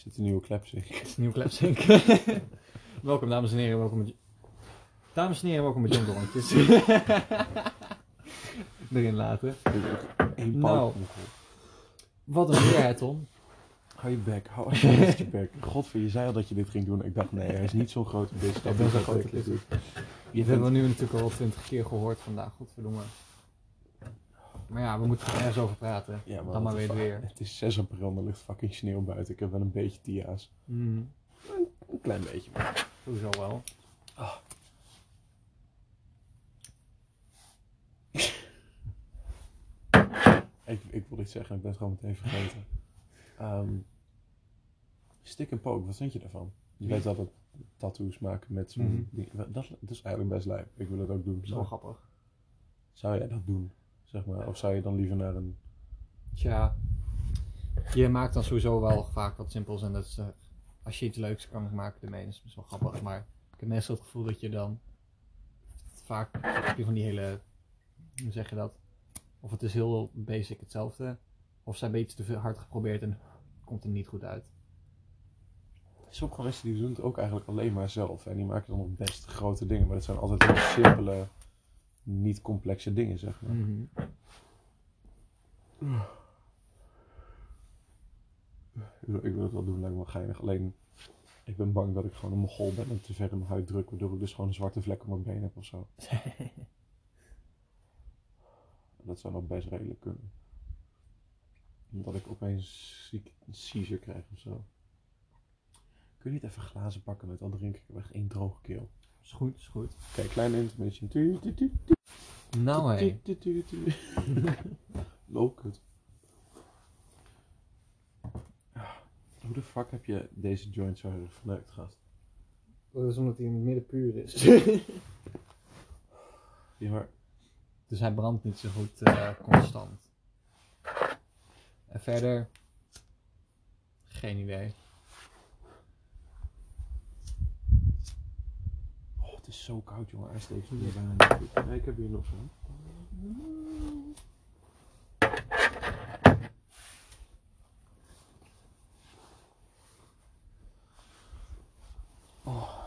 zit een nieuwe klepsing. Het is een nieuwe klepsink. welkom dames en heren, welkom bij... Dames en heren, welkom bij John Dorrentjes. Erin laten. Eén Nou. Wat een weer, hè, Tom. Hou je bek, hou alsjeblieft je bek. Godver, je zei al dat je dit ging doen. Ik dacht, nee, hij is niet zo'n grote bitch. Ik ben zo'n grote bitch. Je Dat hebben we nu natuurlijk al twintig keer gehoord vandaag, godverdomme. Maar ja, we moeten er ergens over praten. Ja, Dan maar weer weer. Het is 6 april en er ligt fucking sneeuw buiten. Ik heb wel een beetje tia's. Mm, Een klein beetje. maar- sowieso wel. Ik, ik wil iets zeggen, ik ben het gewoon meteen vergeten. Ehm stick and poke, wat vind je daarvan? Je weet dat het tattoos maken met zo'n Mhm. ding. Dat, dat is eigenlijk best lijp. Ik wil het ook doen. Dat Maar grappig. zou jij dat doen? Zeg maar. Of zou je dan liever naar een... Tja, je maakt dan sowieso wel vaak wat simpels en dat is, eh, als je iets leuks kan maken ermee, is het best wel grappig. Maar ik heb meestal het gevoel dat je dan vaak heb je van die hele, hoe zeg je dat? Of het is heel basic hetzelfde, of ze hebben iets te veel hard geprobeerd en komt er niet goed uit. Sommige mensen die doen het ook eigenlijk alleen maar zelf. En die maken dan nog best grote dingen. Maar dat zijn altijd heel simpele, niet complexe dingen, zeg maar. Mhm. Ik ik wil het wel doen, lijkt me wel geinig. Alleen, ik ben bang dat ik gewoon een mogol ben en te ver in mijn huid druk. Waardoor ik dus gewoon een zwarte vlek op mijn been heb of zo. Dat zou nog best redelijk kunnen. Dat ik opeens ziek, een seizure krijg of zo. Kun je niet even glazen pakken met dan drink ik heb echt één droge keel. Is goed, is goed. Kijk, kleine intermission. Tu, tu, tu, tu, Nou hé. kut. Ah, Hoe de fuck heb je deze joint zo verneukt, gast? Dat is omdat hij in het midden puur is. Ja, maar Dus hij brandt niet zo goed eh, constant. En verder. Geen idee. oh, het is zo koud, jongen. Hij steekt hier bijna ik heb hier nog zo. Oh,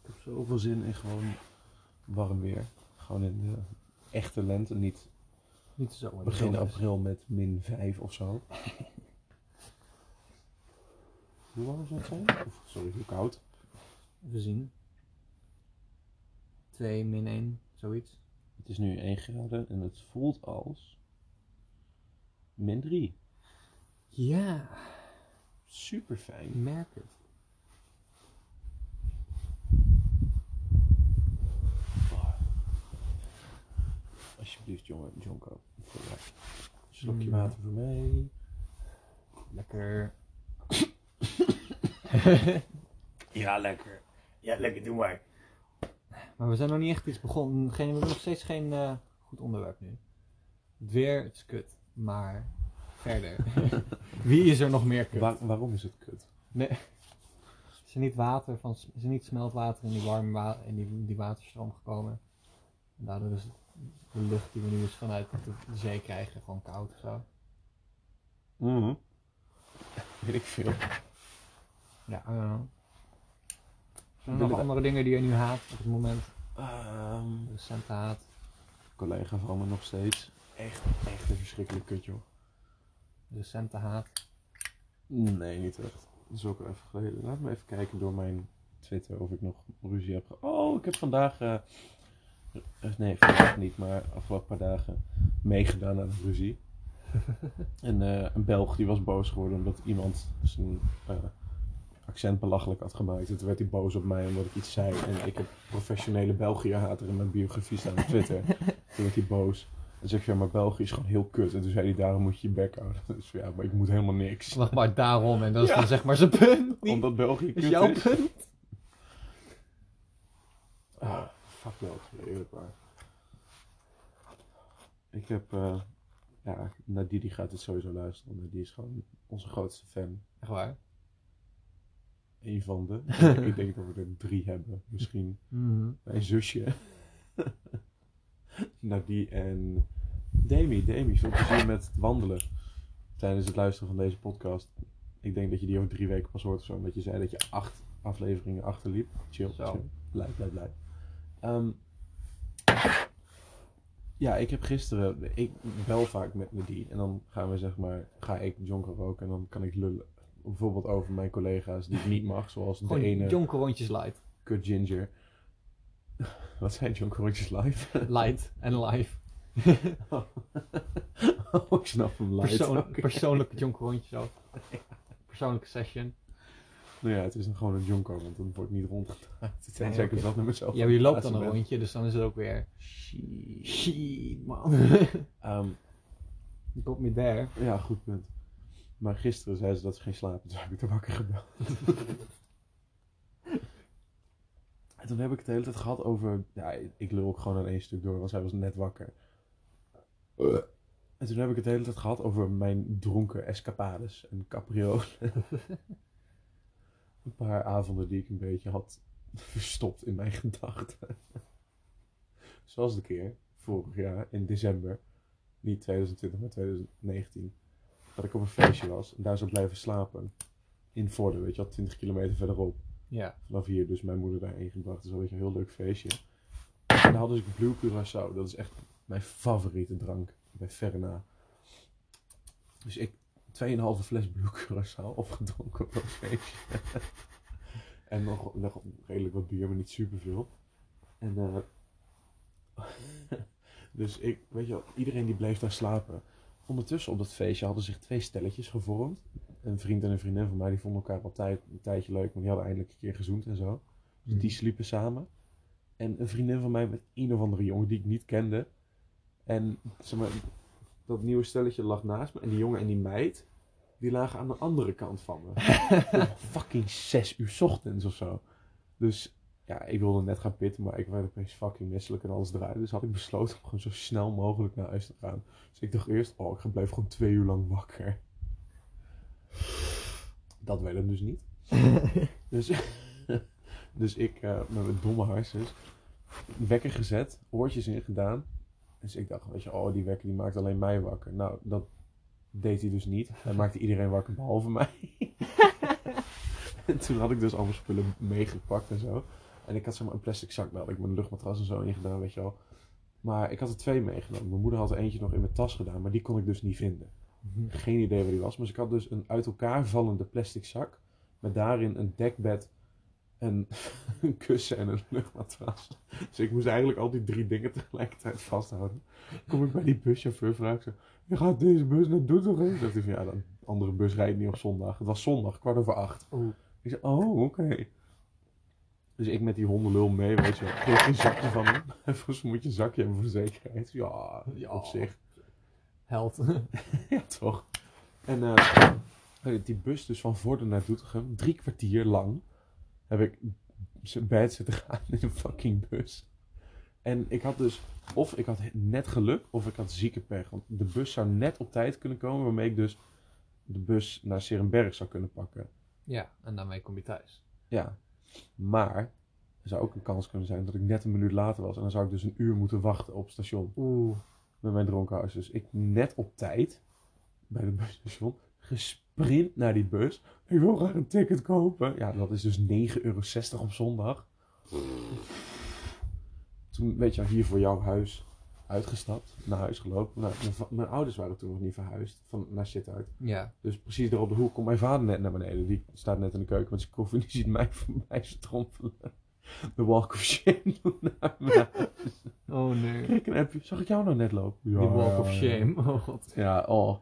ik heb zoveel zin in gewoon warm weer. Gewoon in de echte lente, niet Niet zo. begin april met min 5 of zo. hoe warm zou het zijn? Of, sorry, hoe koud? Even zien. 2 min 1, zoiets. Het is nu 1 graden en het voelt als min 3. Ja, Super fijn. merk het. Alsjeblieft, jongen, Jonko. Slokje Mm. water voor mij. Lekker. Ja, lekker. Ja, lekker, doe maar. Maar we zijn nog niet echt iets begonnen. Geen, we hebben nog steeds geen eh, goed onderwerp nu. Het weer, het is kut. Maar verder. Wie is er nog meer kut? Waar- waarom is het kut? Nee. Is er niet water van, is er niet smeltwater in die warme wa in die, die waterstroom gekomen? En daardoor is de lucht die we nu eens vanuit de, de zee krijgen gewoon koud of zo. Mhm. Weet ik veel. Ja, I don't know. Zijn er nog andere dingen die je nu haat op het moment? Ehm, Recente haat. collega van me nog steeds. Echt, echt een verschrikkelijk kut, joh. Recente haat. Nee, niet echt. Dat is ook even geleden. Laat me even kijken door mijn Twitter of ik nog ruzie heb. Oh, ik heb vandaag... eh, eh, nee, vandaag niet, maar afgelopen paar dagen meegedaan aan een ruzie. en eh, een Belg die was boos geworden omdat iemand zijn accent belachelijk had gemaakt. En toen werd hij boos op mij omdat ik iets zei. En ik heb professionele België-hater in mijn biografie staan op Twitter. toen werd hij boos. En zeg ik, ja, maar België is gewoon heel kut. En toen zei hij, daarom moet je je bek houden. Dus ja, maar ik moet helemaal niks. Wacht maar, daarom. En dat is Ja. dan zeg maar zijn punt. niet? Omdat België is kut jouw is. punt. Ah, fuck België, eerlijk waar. Ik heb, eh ja, Nadie die gaat het sowieso luisteren. Die is gewoon onze grootste fan. Echt waar? Eén van de. ik denk dat we er drie hebben, misschien. Mhm. Mijn zusje. Nadie en Demi. Demi, veel plezier met het wandelen. Tijdens het luisteren van deze podcast. Ik denk dat je die over drie weken pas hoort of zo. Omdat je zei dat je acht afleveringen achterliep. Chill, Zo. chill. Blij, blij, blij. Ehm, ja, ik heb gisteren... Ik bel vaak met Nadine. En dan gaan we zeg maar... Ga ik jonker roken. En dan kan ik lullen. Bijvoorbeeld over mijn collega's die ik niet mag. Zoals de Gewoon ene jonke rondjes light. Kut Ginger. Wat zijn jonker rondjes live? Light en live. oh, ik snap hem live. Persoon, Oké. Persoonlijke rondjes ook. Persoonlijke session. Nou ja, het is dan gewoon een jonko, want dan wordt het niet rondgedraaid. Het zijn zeker dat met mezelf. Ja, maar je loopt dan een rondje, dus dan is het ook weer... Shit. Man. Ehm, You got me there. ja, goed punt. Maar gisteren zei ze dat ze geen slapen, dus heb ik er wakker gebeld. en toen heb ik het de hele tijd gehad over... Ja, ik lul ook gewoon aan één stuk door, want zij was net wakker. En toen heb ik het de hele tijd gehad over mijn dronken escapades en capriolen. een paar avonden die ik een beetje had verstopt in mijn gedachten. Zoals de keer vorig jaar in december, niet 2020, maar 2019, dat ik op een feestje was en daar zou blijven slapen. In Vorden, weet je wel, 20 kilometer verderop. Ja. Vanaf hier dus mijn moeder daarheen gebracht. Dus dat is een heel leuk feestje. En daar hadden ze Blue Curaçao. Dat is echt mijn favoriete drank. Bij verre na. Dus ik 2,5 fles Blue Curaçao opgedronken op dat feestje. en nog, nog redelijk wat bier, maar niet superveel. En eh dus ik, weet je wel, iedereen die bleef daar slapen. Ondertussen op dat feestje hadden zich twee stelletjes gevormd. Een vriend en een vriendin van mij, die vonden elkaar altijd een tijdje leuk, maar die hadden eindelijk een keer gezoend en zo. Dus die sliepen samen. En een vriendin van mij met een of andere jongen die ik niet kende. En zeg maar, dat nieuwe stelletje lag naast me. En die jongen en die meid, die lagen aan de andere kant van me. fucking zes uur ochtends of zo. Dus ja, ik wilde net gaan pitten, maar ik werd opeens fucking misselijk en alles draaide. Dus had ik besloten om gewoon zo snel mogelijk naar huis te gaan. Dus ik dacht eerst, oh, ik ga blijf gewoon twee uur lang wakker. Dat werd hem dus niet. dus, dus ik eh, met mijn domme hersens wekker gezet, oortjes in gedaan. Dus ik dacht, weet je, oh, die wekker die maakt alleen mij wakker. Nou, dat deed hij dus niet. Hij maakte iedereen wakker behalve mij. en toen had ik dus allemaal spullen meegepakt en zo. En ik had zeg maar een plastic zak, had ik mijn luchtmatras en zo in gedaan, weet je wel. Maar ik had er twee meegenomen. Mijn moeder had er eentje nog in mijn tas gedaan, maar die kon ik dus niet vinden. Geen idee waar die was. Maar ik had dus een uit elkaar vallende plastic zak. Met daarin een dekbed, een, een kussen en een luchtmatras. Dus ik moest eigenlijk al die drie dingen tegelijkertijd vasthouden. Kom ik bij die buschauffeur, vraag ik zo... Je gaat deze bus naar Doetinchem? Zegt hij van, ja, de andere bus rijdt niet op zondag. Het was zondag, kwart over acht. Oeh. Ik zei, oh, oké. Dus ik met die hondenlul mee, weet je wel. Kreeg een zakje van hem. En volgens moet je een zakje hebben voor de zekerheid. Ja, Ja. op zich. Held. Ja, toch? En eh, die bus dus van Vorden naar Doetinchem, drie kwartier lang, heb ik zijn bed zitten gaan in een fucking bus. En ik had dus, of ik had net geluk, of ik had zieke pech. Want de bus zou net op tijd kunnen komen, waarmee ik dus de bus naar Serenberg zou kunnen pakken. ja, en daarmee kom je thuis. Ja, maar er zou ook een kans kunnen zijn dat ik net een minuut later was. En dan zou ik dus een uur moeten wachten op het station Oeh. met mijn dronkenhuis. Dus ik net op tijd bij de busstation gesprint naar die bus. Ik wil graag een ticket kopen. Ja, dat is dus 9,60 euro op zondag. Toen, weet je, hier voor jouw huis uitgestapt, naar huis gelopen. Nou, mijn, ouders waren toen nog niet verhuisd van, naar Sittard. Ja. Dus precies daar op de hoek komt mijn vader net naar beneden. Die staat net in de keuken met zijn koffie. Die ziet mij voorbij strompelen. De walk of shame doen naar mij. Oh nee. Kijk een appje. Zag ik jou nou net lopen? Die walk of shame. Oh god. Ja, oh.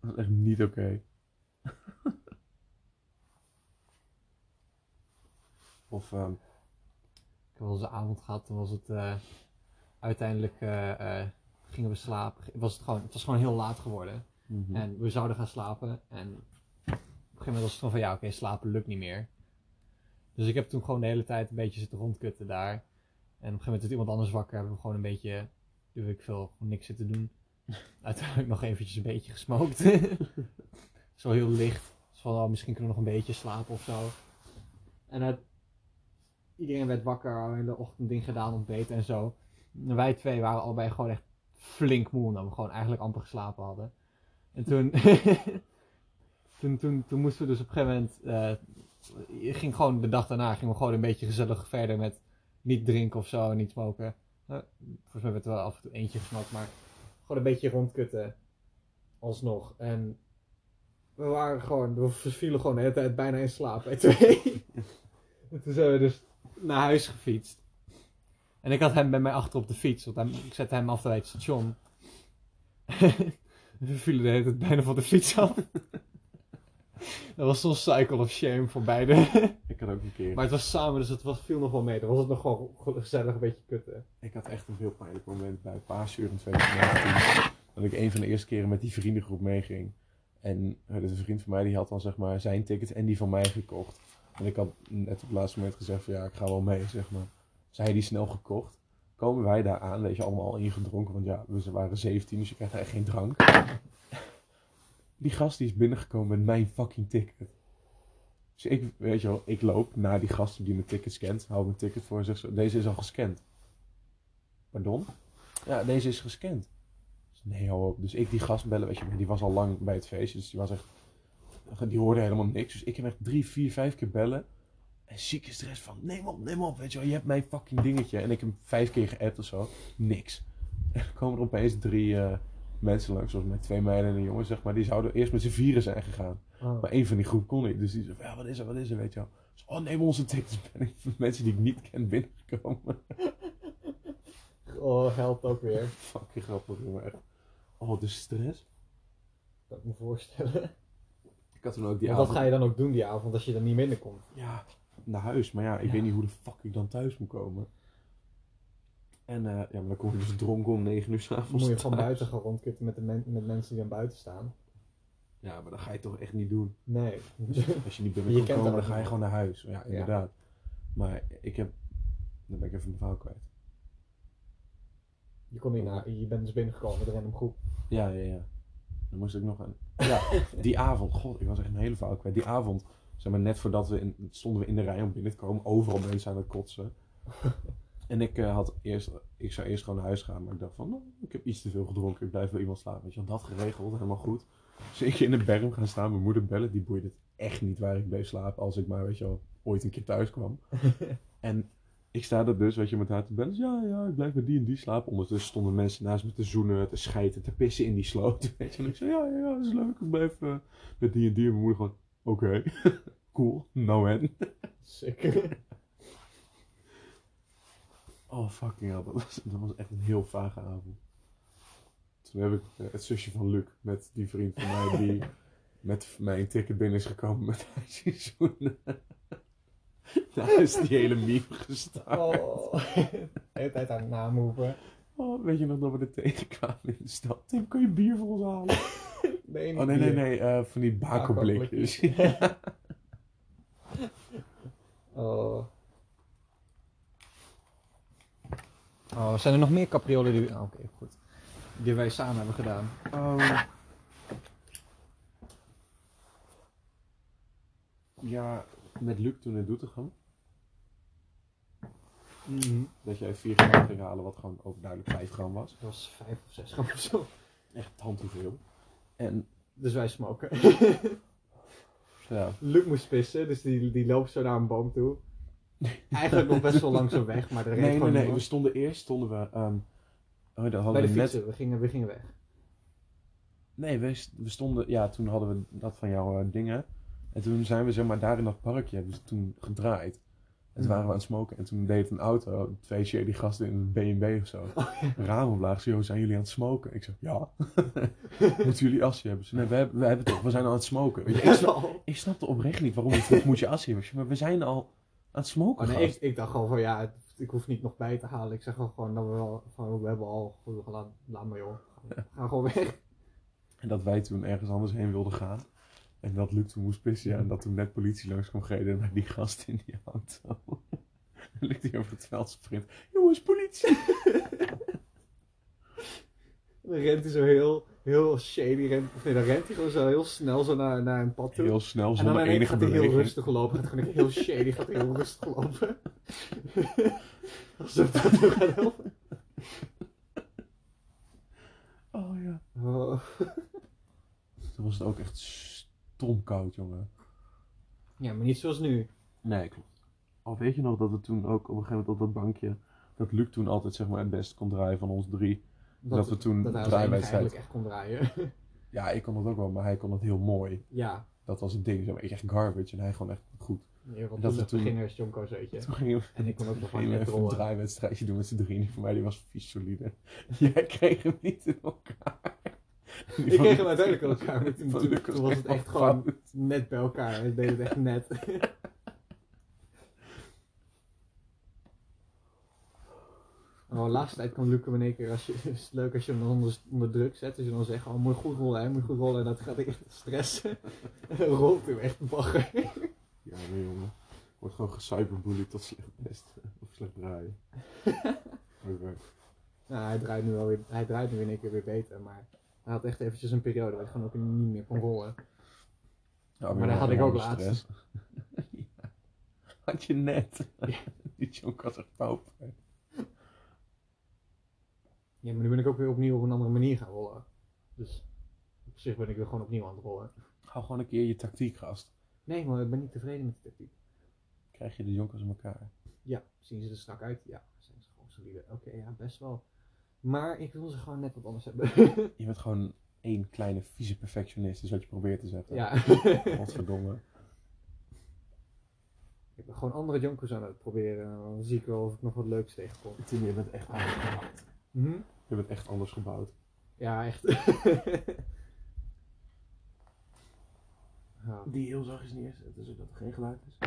Dat is echt niet oké. of, ehm, Ik heb wel eens een avond gehad, toen was het eh, uiteindelijk eh, eh, gingen we slapen. Was het, gewoon, het was gewoon heel laat geworden. mhm. En we zouden gaan slapen. En op een gegeven moment was het gewoon van ja, oké, slapen lukt niet meer. Dus ik heb toen gewoon de hele tijd een beetje zitten rondkutten daar. En op een gegeven moment werd iemand anders wakker. Hebben we gewoon een beetje, weet ik veel, gewoon niks zitten doen. Uiteindelijk nog eventjes een beetje gesmookt. zo heel licht. Dus van, oh, misschien kunnen we nog een beetje slapen of zo. En het, iedereen werd wakker, in de ochtend ding gedaan, ontbeten en zo. Wij twee waren allebei gewoon echt flink moe, omdat we gewoon eigenlijk amper geslapen hadden. En toen, toen, toen, toen moesten we dus op een gegeven moment. eh, ging gewoon de dag daarna gingen we gewoon een beetje gezellig verder met niet drinken of zo en niet smoken. Eh, volgens mij werd er wel af en toe eentje gesmokt, maar gewoon een beetje rondkutten. Alsnog. En we waren gewoon, we vielen gewoon de hele tijd bijna in slaap bij twee. en toen zijn we dus naar huis gefietst. En ik had hem bij mij achter op de fiets, want hij- ik zette hem af bij het station. we vielen de hele tijd bijna van de fiets af. Dat was zo'n cycle of shame voor beide. Ik had ook een keer. maar het was samen, dus het was, viel nog wel mee. Dan was het nog gewoon gezellig een beetje kutten. Ik had echt een heel pijnlijk moment bij Paasuur in 2019. dat ik een van de eerste keren met die vriendengroep meeging. En er is een vriend van mij die had dan zeg maar zijn ticket en die van mij gekocht. En ik had net op het laatste moment gezegd van ja, ik ga wel mee, zeg maar. Zij die snel gekocht. Komen wij daar aan, weet je, allemaal al ingedronken. Want ja, we waren 17, dus je krijgt echt geen drank. Die gast die is binnengekomen met mijn fucking ticket. Dus ik, weet je wel, ik loop naar die gast die mijn ticket scant. Hou mijn ticket voor en zeg zo, deze is al gescand. Pardon? Ja, deze is gescand. Dus nee, hou op. Dus ik die gast bellen, weet je, maar die was al lang bij het feestje. Dus die was echt, die hoorde helemaal niks. Dus ik heb echt drie, vier, vijf keer bellen. En zieke stress van, neem op, neem op, weet je wel, je hebt mijn fucking dingetje. En ik heb hem vijf keer geappt of zo. Niks. En dan komen er opeens drie eh, mensen langs, zoals met twee meiden en een jongen, zeg maar. Die zouden eerst met z'n vieren zijn gegaan. Maar één van die groep kon niet. Dus die zei, ja, wat is er, wat is er, weet je wel. Dus, oh, neem onze tickets. Ben ik mensen die ik niet ken binnengekomen. Oh, helpt ook weer. Fucking grappig, jongen. echt. Oh, de stress. Dat moet ik me voorstellen. Ik had toen ook die Want wat avond... ga je dan ook doen die avond als je dan niet binnenkomt? Ja, naar huis. Maar ja, ik Ja. weet niet hoe de fuck ik dan thuis moet komen. En eh, ja, maar dan kom je dus dronken om 9 uur s'avonds moet je gewoon thuis. buiten gaan rondkutten met, de men- met mensen die aan buiten staan. Ja, maar dat ga je toch echt niet doen. Nee. Als je niet binnen Je kan komen, dan ga je gewoon naar huis. Ja, inderdaad. Maar ik heb... Dan ben ik even mijn verhaal kwijt. Je, kon niet naar, je bent dus binnengekomen met een random groep. Ja, ja, ja. Dan moest ik nog aan. Ja, die avond. God, ik was echt een hele verhaal kwijt. Die avond, zeg maar, net voordat we in, stonden we in de rij om binnen te komen. Overal mensen aan het kotsen. En ik eh, had eerst, ik zou eerst gewoon naar huis gaan. Maar ik dacht van, nou, ik heb iets te veel gedronken. Ik blijf wel iemand slapen. Weet je, dat geregeld, helemaal goed. Dus ik in de berm gaan staan, mijn moeder bellen. Die boeide het echt niet waar ik bleef slapen. Als ik maar, weet je wel, ooit een keer thuis kwam. En ik sta er dus, weet je, met haar te bellen. Dus ja, ja, ik blijf met die en die slapen. Ondertussen stonden mensen naast me te zoenen, te schijten, te pissen in die sloot. Weet je. En ik zei, ja, ja, ja, dat is leuk. Ik blijf eh, met die en die. En mijn moeder gewoon, oké, cool, nou en. Sick. Oh, fucking hell. Dat was, dat was echt een heel vage avond. Toen heb ik eh, het zusje van Luc, met die vriend van mij, die met mij een ticket binnen is gekomen met haar zien zoenen. Daar is die hele meme gestaan. Oh. De hele tijd aan het naamroepen. Oh, weet je nog dat we er tegenkwamen in de stad? Tim, kun je bier voor ons halen? Nee, niet Oh nee, nee, bier. nee, eh, van die bako-blikjes. Oh. Oh, zijn er nog meer capriolen die... oh, Oké, goed. Die wij samen hebben gedaan. Ehm, ja, met Luc toen in Doetinchem. Dat jij 4 gram ging halen, wat gewoon overduidelijk 5 gram was. Dat was 5 of 6 gram of zo. Echt hand te veel. En Dus wij smoken. ja, Luc moest pissen, dus die, die loopt zo naar een boom toe. Eigenlijk nog best wel langzaam weg, maar er reed nee, nee, gewoon nee, we stonden eerst, stonden we, ehm oh, hadden Bij de we net, fietsen, we, gingen, we gingen weg. nee, we, st- we stonden, ja, toen hadden we dat van jouw eh, dingen. En toen zijn we, zeg maar, daar in dat parkje, hebben ze toen gedraaid. En toen waren we aan het smoken. En toen deed een auto, twee shady gasten in een B&B of zo. Raam omlaag. Zo, zijn jullie aan het smoken? Ik zeg, ja. Moeten jullie asje hebben? Ze, nee, we hebben, we hebben toch, we zijn al aan het smoken. Weet je, ik, snap, ik snapte oprecht niet waarom je vroeg, moet je asje hebben? Maar we zijn al aan het smoken, Oh, nee, ik, ik dacht gewoon van ja, het- ik hoef niet nog bij te halen. Ik zeg gewoon, gewoon dat we wel, van, we hebben al gedaan. Laat maar joh. Ga gewoon weg. En dat wij toen ergens anders heen wilden gaan. En dat Luc toen moest pissen. Ja, en dat toen net politie langs kwam gereden met die gast in die auto. En Luc die over het veld sprint. Jongens, politie! Dan rent hij zo heel, heel shady. Rent, of nee, dan rent hij gewoon zo heel snel zo naar, naar een pad toe. Heel snel, en dan enige gaat hij heel rustig lopen. Gaat gewoon heel shady, gaat hij heel rustig lopen. Alsof dat nog gaat helpen. Oh ja. Oh. Toen was het ook echt stom koud, jongen. Ja, maar niet zoals nu. Nee, klopt. Al weet je nog dat we toen ook op een gegeven moment op dat bankje, dat Luc toen altijd zeg maar het beste kon draaien van ons drie. Dat we toen dat draaiwedstrijd- echt kon draaien. Ja, ik kon dat ook wel, maar hij kon het heel mooi. ja. Dat was het ding, zeg maar. ik echt garbage en hij gewoon echt goed. Wat Dat toen toen- beginners we, En ik kon ook nog even een draaiwedstrijdje doen met z'n drieën. Die van mij die was vies solide. Jij kreeg hem niet in elkaar. Ik kreeg hem uiteindelijk in elkaar, maar toen, toen, toen was het echt gewoon net bij elkaar. Ik deed het echt net. Oh, laatste tijd kan Luc hem in één keer, als je, is het leuk als je hem dan onder, onder druk zet. Dus je dan zegt, oh moet je goed rollen hè, moet goed rollen. En dat gaat echt stressen. En dan rolt hij hem echt bagger. Ja, nee jongen. Wordt gewoon gecyberbullied tot slecht best. Of slecht draaien. Hard werk. Nou, hij draait nu wel weer, hij draait nu in één keer weer beter. Maar hij had echt eventjes een periode waar hij gewoon ook niet meer kon rollen. Ja, Maar dat had ik ook laatst. Had je net. Die jonk was echt pauper. Ja, maar nu ben ik ook weer opnieuw op een andere manier gaan rollen. Dus op zich ben ik weer gewoon opnieuw aan het rollen. Hou gewoon een keer je tactiek, gast. Nee, maar ik ben niet tevreden met de tactiek. Krijg je de jonkers aan elkaar. Ja, zien ze er strak uit? Ja, zijn ze gewoon solide. Oké, ja, best wel. Maar ik wil ze gewoon net wat anders hebben. Je bent gewoon één kleine vieze perfectionist, is wat je probeert te zeggen. ja. Godverdomme. ik ben gewoon andere jonkers aan het proberen. Dan zie ik wel of ik nog wat leuks tegenkom. Tim, je bent echt anders gebouwd. Mhm. Je bent echt anders gebouwd. Ja, echt. Ja. Die heel zachtjes neerzetten, zodat er geen geluid is.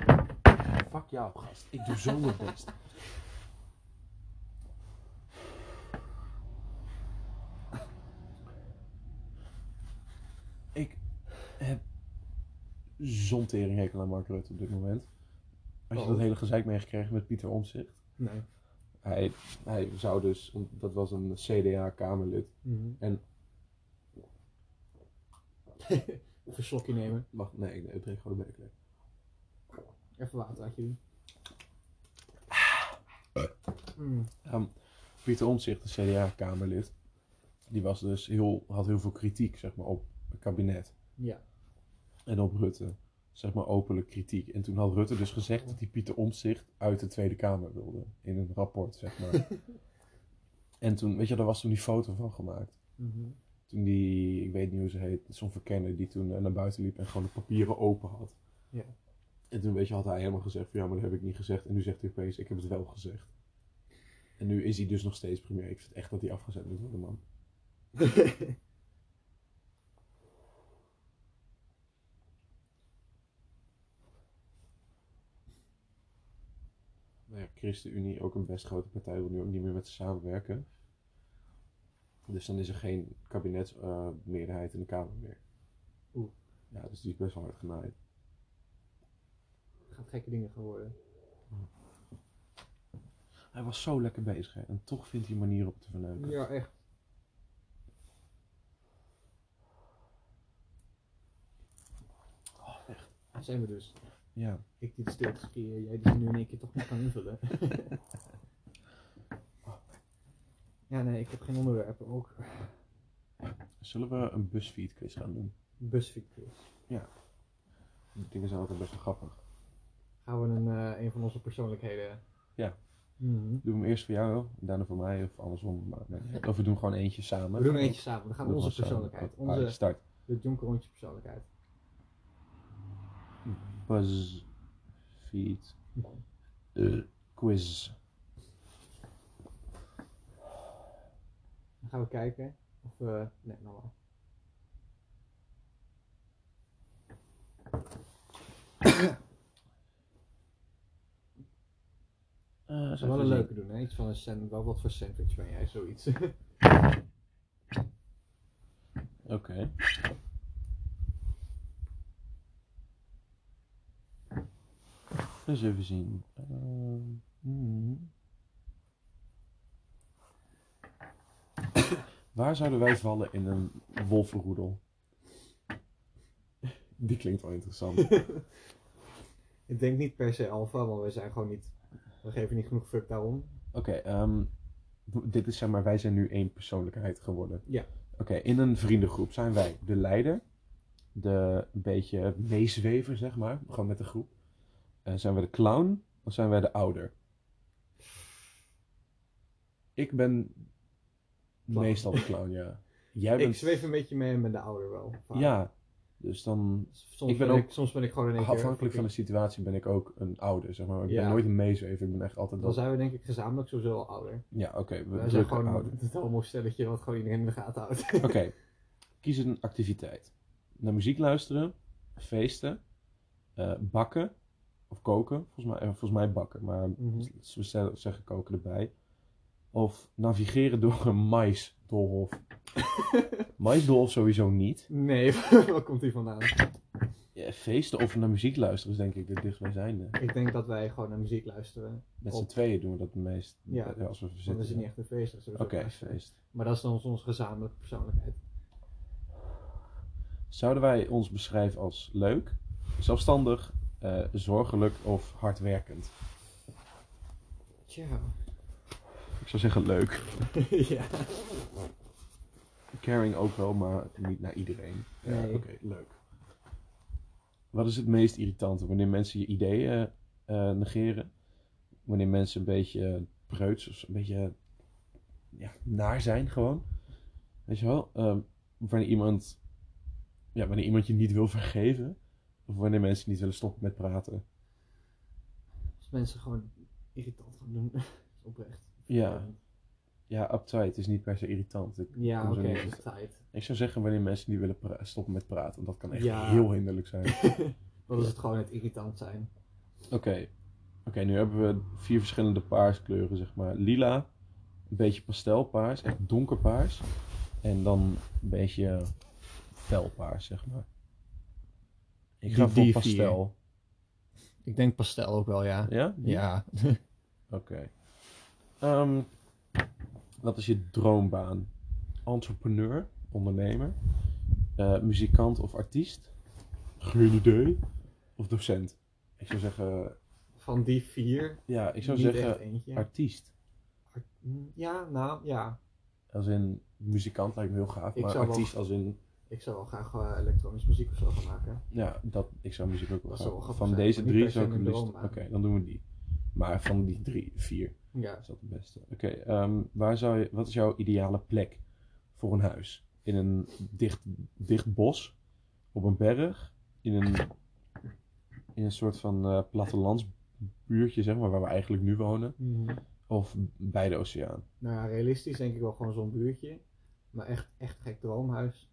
Fuck jou, gast. Ik doe zo mijn best. Ik heb zo'n teringhekel aan Mark Rutte op dit moment. Als je Oh. dat hele gezeik meegekregen met Pieter Omtzigt. Nee. Hij, hij zou dus, dat was een CDA-kamerlid. Mhm. En- Even een slokje nemen. Wacht, nee, ik, ik drink gewoon een beker. Even water laat je doen. Mm. Ehm, Pieter Omtzigt, de CDA-kamerlid, die was dus heel, had heel veel kritiek zeg maar, op het kabinet Ja. En op Rutte. Zeg maar openlijk kritiek. En toen had Rutte dus gezegd dat hij Pieter Omtzigt uit de Tweede Kamer wilde. In een rapport, zeg maar. en toen, weet je, daar was toen die foto van gemaakt. Mhm. Toen die, ik weet niet hoe ze heet, zo'n verkenner die toen eh, naar buiten liep en gewoon de papieren open had. Ja. En toen weet je, had hij helemaal gezegd van ja, maar dat heb ik niet gezegd. En nu zegt hij opeens, ik heb het wel gezegd. En nu is hij dus nog steeds premier. Ik vind echt dat hij afgezet moet worden, man. Nou ja, ChristenUnie, ook een best grote partij, wil nu ook niet meer met ze samenwerken. Dus dan is er geen kabinetsmeerderheid in de Kamer meer. Oeh. Ja, dus die is best wel hard genaaid. Gaat gekke dingen geworden. Hij was zo lekker bezig hè, en toch vindt hij een manier op te verneuken. Ja, echt. Oh, echt. Daar zijn we dus. Ja. Ik die de stilte jij die nu in één keer toch niet kan invullen. ja, nee, ik heb geen onderwerpen ook. Zullen we een BuzzFeed quiz gaan doen? Busfeed quiz. Die dingen zijn altijd best wel grappig. Gaan we een, eh, een van onze persoonlijkheden. Ja. Mhm. Doen we hem eerst voor jou, daarna voor mij of andersom. Maar, nee. Of we doen gewoon eentje samen. We doen eentje samen. We gaan Doen onze samen. persoonlijkheid. Ah, Onze, start. de Jonker Rondje persoonlijkheid. BuzzFeed eh, quiz. Dan gaan we kijken of we... Nee, normaal. Eh, Dat is wel een leuke doen, hè? Iets van een sand, wel wat voor sandwich ben jij, zoiets. Oké. Eens even zien. Ehm, hmm. Waar zouden wij vallen in een wolvenroedel? Die klinkt wel interessant. ik denk niet per se alfa, want we zijn gewoon niet... We geven niet genoeg fuck daarom. Oké, ehm, dit is zeg maar, wij zijn nu één persoonlijkheid geworden. Ja. Oké, in een vriendengroep zijn wij de leider, de een beetje meezweven, zeg maar. Gewoon met de groep. Eh, zijn wij de clown of zijn wij de ouder? Ik ben Clown. meestal de clown, ja. Jij Ik bent... zweef een beetje mee met de ouder wel. vaak. Ja, dus dan Soms Ik ben, ben ik, ook- soms ben ik gewoon keer... afhankelijk van de situatie ben ik ook een ouder, zeg maar. Ik Ja. ben nooit een meezwever, ik ben echt altijd Dan zijn we denk ik gezamenlijk sowieso al ouder. Ja, oké, we zijn gewoon ouder. het homo-stelletje wat gewoon iedereen in de gaten houdt. Oké, kies een activiteit. Naar muziek luisteren, feesten, eh, bakken of koken. Volgens mij, eh, volgens mij bakken, maar we stellen- zeggen koken erbij. Of navigeren door een maisdolhof. maisdolhof sowieso niet. Nee, waar komt die vandaan? Ja, feesten of naar muziek luisteren is denk ik de dichtstbijzijnde. Ik denk dat wij gewoon naar muziek luisteren. Met z'n tweeën doen we dat het meest. Ja. eh, als we Dan zitten. is niet echt een feest. dat Oké, feest. Maar dat is dan onze gezamenlijke persoonlijkheid. Zouden wij ons beschrijven als leuk, zelfstandig, eh, zorgelijk of hardwerkend? Tja. Ik zou zeggen leuk. ja. Caring ook wel, maar niet naar iedereen. Ja, Nee. Oké, leuk. Wat is het meest irritante? Wanneer mensen je ideeën eh, negeren? Wanneer mensen een beetje preuts of een beetje ja, naar zijn gewoon? Weet je wel? Ehm, wanneer iemand, ja, wanneer iemand je niet wil vergeven? Of wanneer mensen niet willen stoppen met praten? Als mensen gewoon irritant gaan doen. oprecht. Ja. Ja, uptight is niet per se irritant. Ik, Ja, oké, is tijd. ik zou zeggen wanneer mensen niet willen stoppen met praten. Want dat kan echt Ja. heel hinderlijk zijn. Dan is het gewoon het irritant zijn. Oké. Oké, nu hebben we vier verschillende paarskleuren, zeg maar. Lila, een beetje pastelpaars, echt donkerpaars. En dan een beetje felpaars, zeg maar. Ik ga voor pastel. Ik denk pastel ook wel, ja. Ja? Ja. Oké. Ehm, wat is je droombaan? Entrepreneur, ondernemer, eh, muzikant of artiest? Geen idee. Of docent? Ik zou zeggen, Van die vier. ja, ik zou zeggen artiest. Art- Ja, nou, ja. Als in muzikant lijkt me heel gaaf, Ik maar wel- artiest als in, Ik zou wel graag eh, elektronische muziek of zo gaan maken. ja, dat, ik zou muziek ook wel Dat zou wel Van zijn, deze drie zou ik het liefst, oké, dan doen we die. Maar van die drie, vier, Ja. is dat het beste. Oké, ehm, waar zou je, wat is jouw ideale plek voor een huis? In een dicht, dicht bos, op een berg, in een, in een soort van eh plattelandsbuurtje, zeg maar, waar we eigenlijk nu wonen, of bij de oceaan? Nou ja, realistisch denk ik wel gewoon zo'n buurtje. Maar echt, echt gek droomhuis.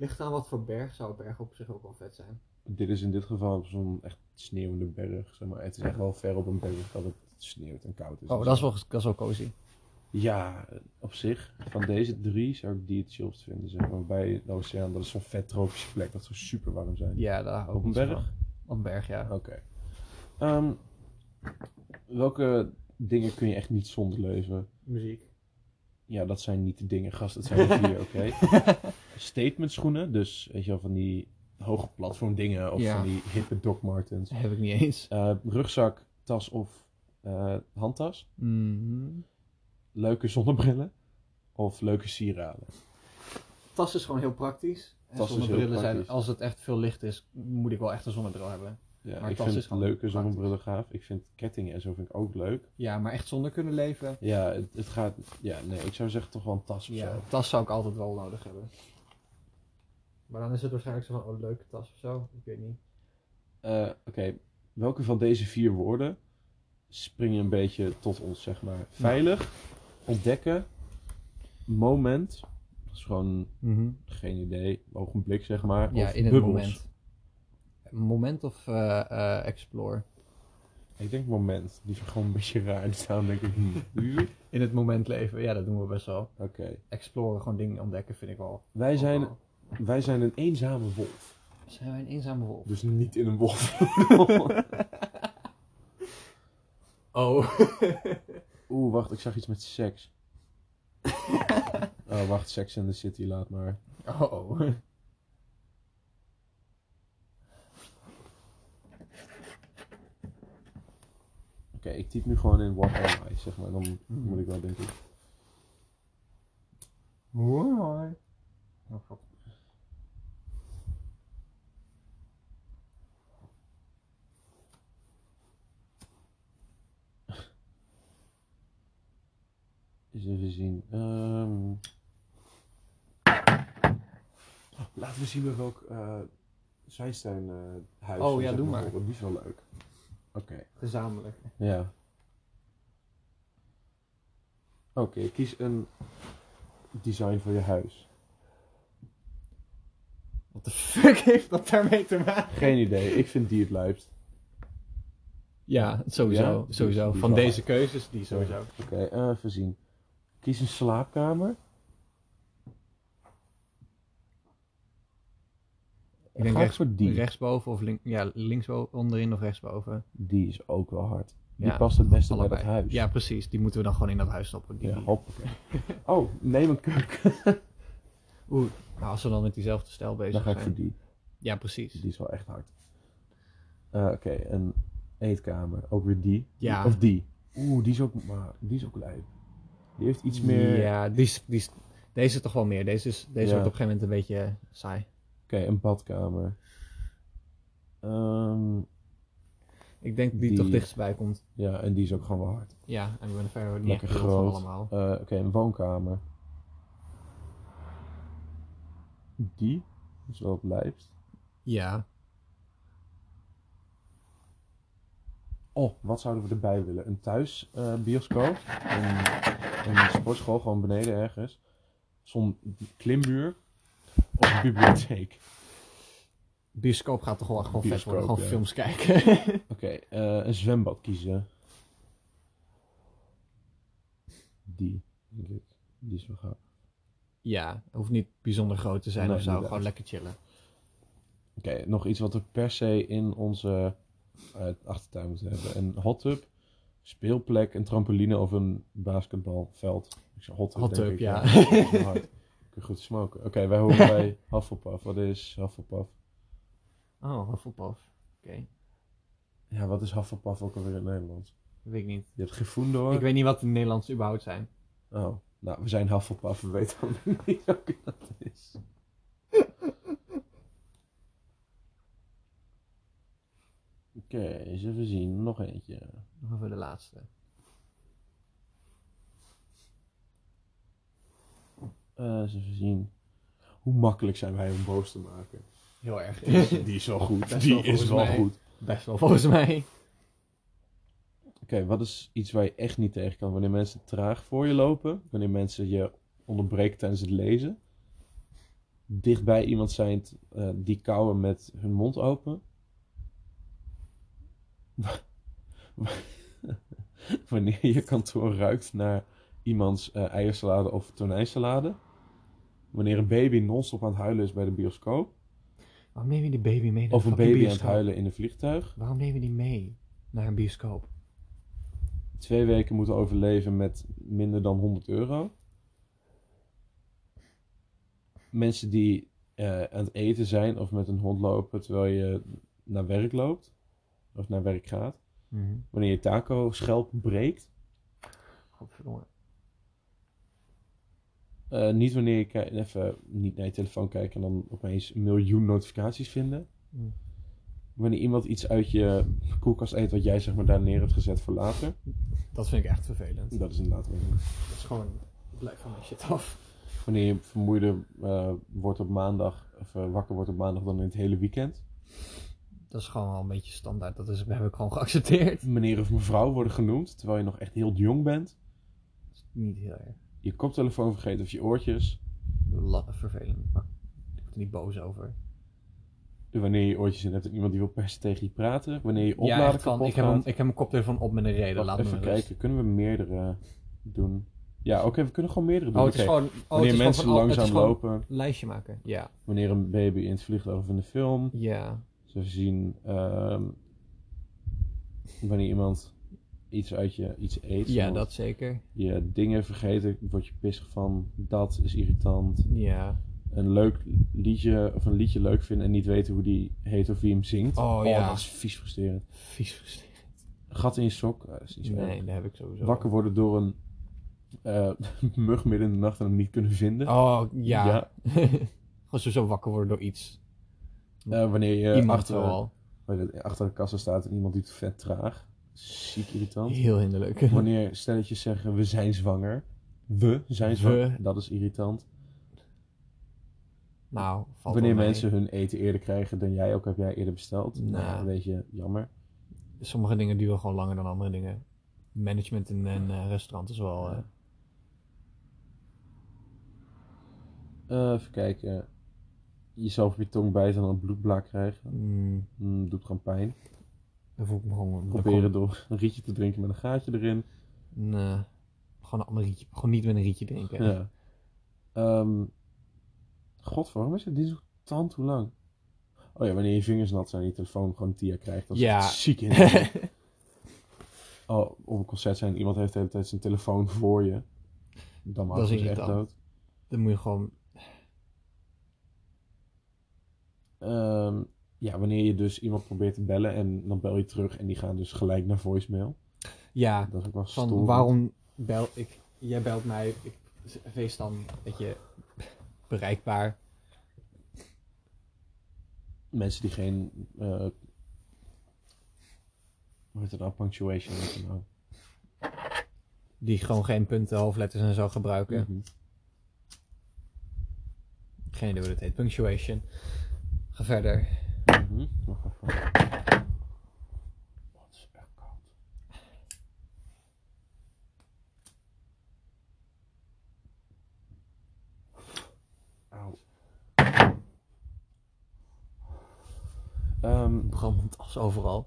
Ligt aan wat voor berg zou een berg op zich ook wel vet zijn. Dit is in dit geval zo'n echt sneeuwende berg, zeg maar. Het is echt wel ver op een berg dat het sneeuwt en koud is. Oh, dat is wel, dat is wel cozy. Ja, op zich, van deze drie zou ik die het chillst vinden, zeg maar. Bij de oceaan, dat is zo'n vet tropische plek, dat zou super warm zijn. Ja, daar Op een berg? van. Op een berg, ja. Oké. Ehm, welke dingen kun je echt niet zonder leven? Muziek. Ja, dat zijn niet de dingen, gast. Dat zijn de vier, oké. Statement schoenen, dus weet je wel, van die hoge platform dingen of Ja. van die hippe Doc Martens. Heb ik niet eens. Eh, rugzak, tas of eh, handtas. Mhm. Leuke zonnebrillen of leuke sieraden. Tas is gewoon heel praktisch. Tas zonnebrillen zijn, als het echt veel licht is, moet ik wel echt een zonnebril hebben. Ja, Maar ik vind is gewoon leuke zonnebrillen gaaf. Ik vind kettingen en zo vind ik ook leuk. Ja, maar echt zonder kunnen leven. Ja, het, het gaat... Ja, nee, ik zou zeggen toch wel een tas of Ja, zo. tas zou ik altijd wel nodig hebben. Maar dan is het waarschijnlijk zo van, oh, leuke tas of zo. Ik weet niet. Eh, Oké, welke van deze vier woorden springen een beetje tot ons, zeg maar? Veilig, ontdekken, moment, dat is gewoon geen idee, ogenblik, zeg maar. Ja, of in het bubbels. moment. Moment of eh, eh, explore? Ik denk moment, die is gewoon een beetje raar. Daarom denk ik, hmm? In het moment leven, ja, dat doen we best wel. Oké. Exploren, gewoon dingen ontdekken, vind ik wel. Wij, zijn, wel- wij zijn een eenzame wolf. Zijn wij een eenzame wolf? Dus niet in een wolf. Oh. Oeh, wacht, ik zag iets met seks. oh, wacht, Sex in the City, laat maar. oh. Oké, ik typ nu gewoon in What Am I, zeg maar. Dan moet ik wel denken. Mooi. Oh, god. Eens even zien. Ehm. Laten we zien met welk uh, Zwijnstein eh, huis. Oh, we ja, doe maar. is wel leuk. Oké, Gezamenlijk. ja. Oké, kies een design voor je huis. Wat de fuck heeft dat daarmee te maken? Geen idee, ik vind die het luipst. Ja, sowieso. Ja? Sowieso. Van deze keuzes, die sowieso. Oké, eh, even zien. Kies een slaapkamer. Ik denk rechts, voor die. rechtsboven of link, ja, linksboven, onderin of rechtsboven. Die is ook wel hard. Die Ja, past het beste bij dat huis. Ja, precies. Die moeten we dan gewoon in dat huis stoppen. Die, Ja, hoppakee. Oh, neem een keuken. Oeh, nou, als we dan met diezelfde stijl bezig Dan ga ik zijn. voor die. Ja, precies. Die is wel echt hard. Eh, Oké, een eetkamer. Ook weer die. Ja. Of die. Oeh, die is ook, maar die is ook lijp. Die heeft iets meer... Ja, die is, die is, deze toch wel meer. Deze, is, deze Ja. wordt op een gegeven moment een beetje saai. Oké, een badkamer. Ehm, Ik denk die, Die- toch dichtstbij komt. ja, en die is ook gewoon wel hard. Ja, en ben er verder niet Lekker groot allemaal. Eh, Oké, een woonkamer. Die is wel lijpst. Ja, Oh, wat zouden we erbij willen? Een thuisbioscoop? een, een sportschool, gewoon beneden ergens. Zo'n klimmuur. Of een bibliotheek. bioscoop gaat toch wel gewoon vet worden. Gewoon ja. films kijken. Oké, eh, een zwembad kiezen. Die, denk ik. Die is wel gaaf. ja, het hoeft niet bijzonder groot te zijn Nee, of zo. Gewoon lekker chillen. Oké, nog iets wat we per se in onze eh, achtertuin moeten hebben. Een hot tub, speelplek, een trampoline of een basketbalveld. Ik zeg hot tub, Hot denk ik, ja. Dat hard. Kun je goed smoken. Oké, wij horen bij Hufflepuff. Wat is Hufflepuff? Oh, Hufflepuff. Oké, Ja, wat is Hufflepuff ook alweer in het Nederlands? weet ik niet. Je hebt Gryffindor. Ik weet niet wat de Nederlands überhaupt zijn. Oh, nou, we zijn Hufflepuff. We weten niet welke dat is. Oké, eens even zien. Nog eentje. Nog even de laatste. Eh, eens even zien. Hoe makkelijk zijn wij om boos te maken? Heel erg. Die is, die is wel goed. Best die wel is wel mij. goed. Best wel volgens mij. Oké, wat is iets waar je echt niet tegen kan? Wanneer mensen traag voor je lopen. Wanneer mensen je onderbreken tijdens het lezen. Dichtbij iemand zijn eh, die kauwen met hun mond open. Wanneer je kantoor ruikt naar iemands eh, eiersalade of tonijnsalade. Wanneer een baby non-stop aan het huilen is bij de bioscoop. Waarom neem je die baby mee naar Of een baby aan het huilen in een vliegtuig. Waarom neem je die mee naar een bioscoop? Twee weken moeten overleven met minder dan 100 euro. Mensen die eh, aan het eten zijn of met een hond lopen terwijl je naar werk loopt. Of naar werk gaat. Wanneer je taco schelp breekt. Godverdomme. Eh, niet wanneer je even niet naar je telefoon kijkt en dan opeens een miljoen notificaties vinden. Mm. Wanneer iemand iets uit je koelkast eet wat jij zeg maar daar neer hebt gezet voor later. Dat vind ik echt vervelend. Dat is inderdaad. Dat is gewoon, blijf van mijn shit af. Wanneer je vermoeider eh, wordt op maandag, of eh, wakker wordt op maandag dan in het hele weekend. Dat is gewoon wel een beetje standaard. Dat, is, heb ik gewoon geaccepteerd. Meneer of mevrouw worden genoemd, terwijl je nog echt heel jong bent. Dat is niet heel erg Je koptelefoon vergeten of je oortjes. la- vervelend. Maar ik word er niet boos over. Wanneer je je oortjes in hebt en iemand die wil per se tegen je praten. Wanneer je ja, van, kapot ik heb, ik heb mijn koptelefoon op met een reden. Wacht, Laat me even rust. kijken, kunnen we meerdere doen? Ja, oké, we kunnen gewoon meerdere doen. Oh, het is gewoon... Oh, Wanneer mensen gewoon van al- langzaam lopen. Lijstje maken. Ja. Wanneer een baby in het vliegtuig of in de film. Ja. Zo zien. ehm, wanneer iemand iets uit je iets eet. Ja, dat zeker. Je dingen vergeten, word je pissig van. Dat is irritant. Ja. Een leuk liedje of een liedje leuk vinden en niet weten hoe die heet of wie hem zingt. Oh, ja. dat is vies frustrerend. Vies frustrerend. Gat in je sok, eh, dat is zo erg. Nee, dat heb ik sowieso. Wakker worden door een eh, mug midden in de nacht en hem niet kunnen vinden. Oh, ja. Ja. gewoon sowieso wakker worden door iets. Eh, wanneer je Iemand achter, je achter de kassa staat en iemand doet vet traag. Ziek irritant. Heel hinderlijk. Wanneer stelletjes zeggen we zijn zwanger. we zijn We. zwak. Dat is irritant. Nou, valt Wanneer mensen hun eten eerder krijgen dan jij, ook heb jij eerder besteld. Nou. Nou, een beetje jammer. Sommige dingen duren gewoon langer dan andere dingen. Management in een eh, restaurant is wel... eh, Eh, even kijken. Jezelf op je tong bijten en dan een bloedblaak krijgen. mm, Mm, doet gewoon pijn. dan voel ik me gewoon... Proberen door een rietje te drinken met een gaatje erin. Nee, gewoon een ander rietje. Gewoon niet met een rietje drinken. Ja. Ehm God, waarom is het die zo tand hoe lang? Oh ja, wanneer je vingers nat zijn en je telefoon gewoon tia krijgt. Dat is Ja. ziek in. oh, op een concert zijn iemand heeft de hele tijd zijn telefoon voor je. Dan Dat is het echt dood. Dan moet je gewoon... Ehm, ja, wanneer je dus iemand probeert te bellen en dan bel je terug en die gaan dus gelijk naar voicemail. Ja, Dat is ook wel van waarom bel ik... Jij belt mij, ik wees dan een beetje bereikbaar. Mensen die geen... eh hoe heet het nou? Punctuation. nou. Die gewoon geen punten, hoofdletters en zo gebruiken. Mhm. Geen idee hoe dat heet. Punctuation. Verder. Mhm. Het is echt koud. Auw. Ehm, Brandend als overal.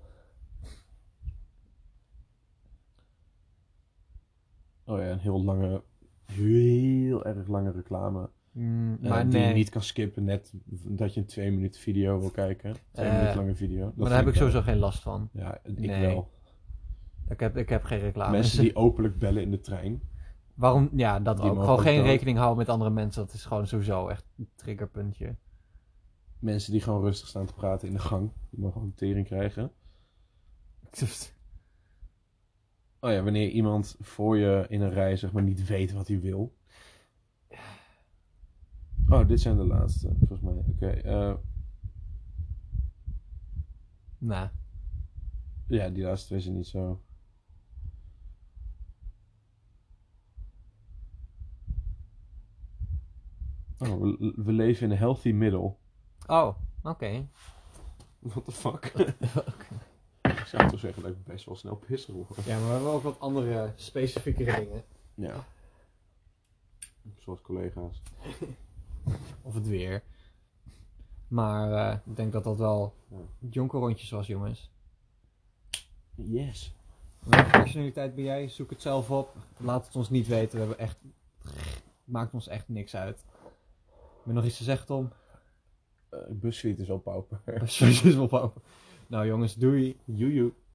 oh ja, een heel lange, heel erg lange reclame. Mm, eh, maar die nee. je niet kan skippen, net dat je een twee minuten video wil kijken. Twee Eh, minuten lange video. Dat maar daar heb ik sowieso geen last van. Ja, ik Nee. wel. Ik heb, ik heb geen reclame. Mensen die openlijk bellen in de trein. Waarom? Ja, dat Die ook. Gewoon geen rekening houden met andere mensen. Dat is gewoon sowieso echt een triggerpuntje. Mensen die gewoon rustig staan te praten in de gang. Die mogen ook tering krijgen. Oh ja, wanneer iemand voor je in een rij zeg maar niet weet wat hij wil. Oh, dit zijn de laatste, volgens mij. Oké, eh, Nou, ja, die laatste twee zijn niet zo. Oh, we, we leven in een healthy middle. Oh, oké. What the fuck? ik zou toch zeggen dat ik best wel snel pissig word. Ja, maar we hebben ook wat andere specifieke dingen. Ja. Zoals collega's. Of het weer. Maar eh, ik denk dat dat wel Ja. jonke rondjes was, jongens. Yes. Welke personaliteit ben jij? Zoek het zelf op. Laat het ons niet weten. We hebben echt... Maakt ons echt niks uit. Heb je nog iets te zeggen, Tom? Uh, is al pauper. Sowieso is wel open. Nou jongens, doei. Joejoe.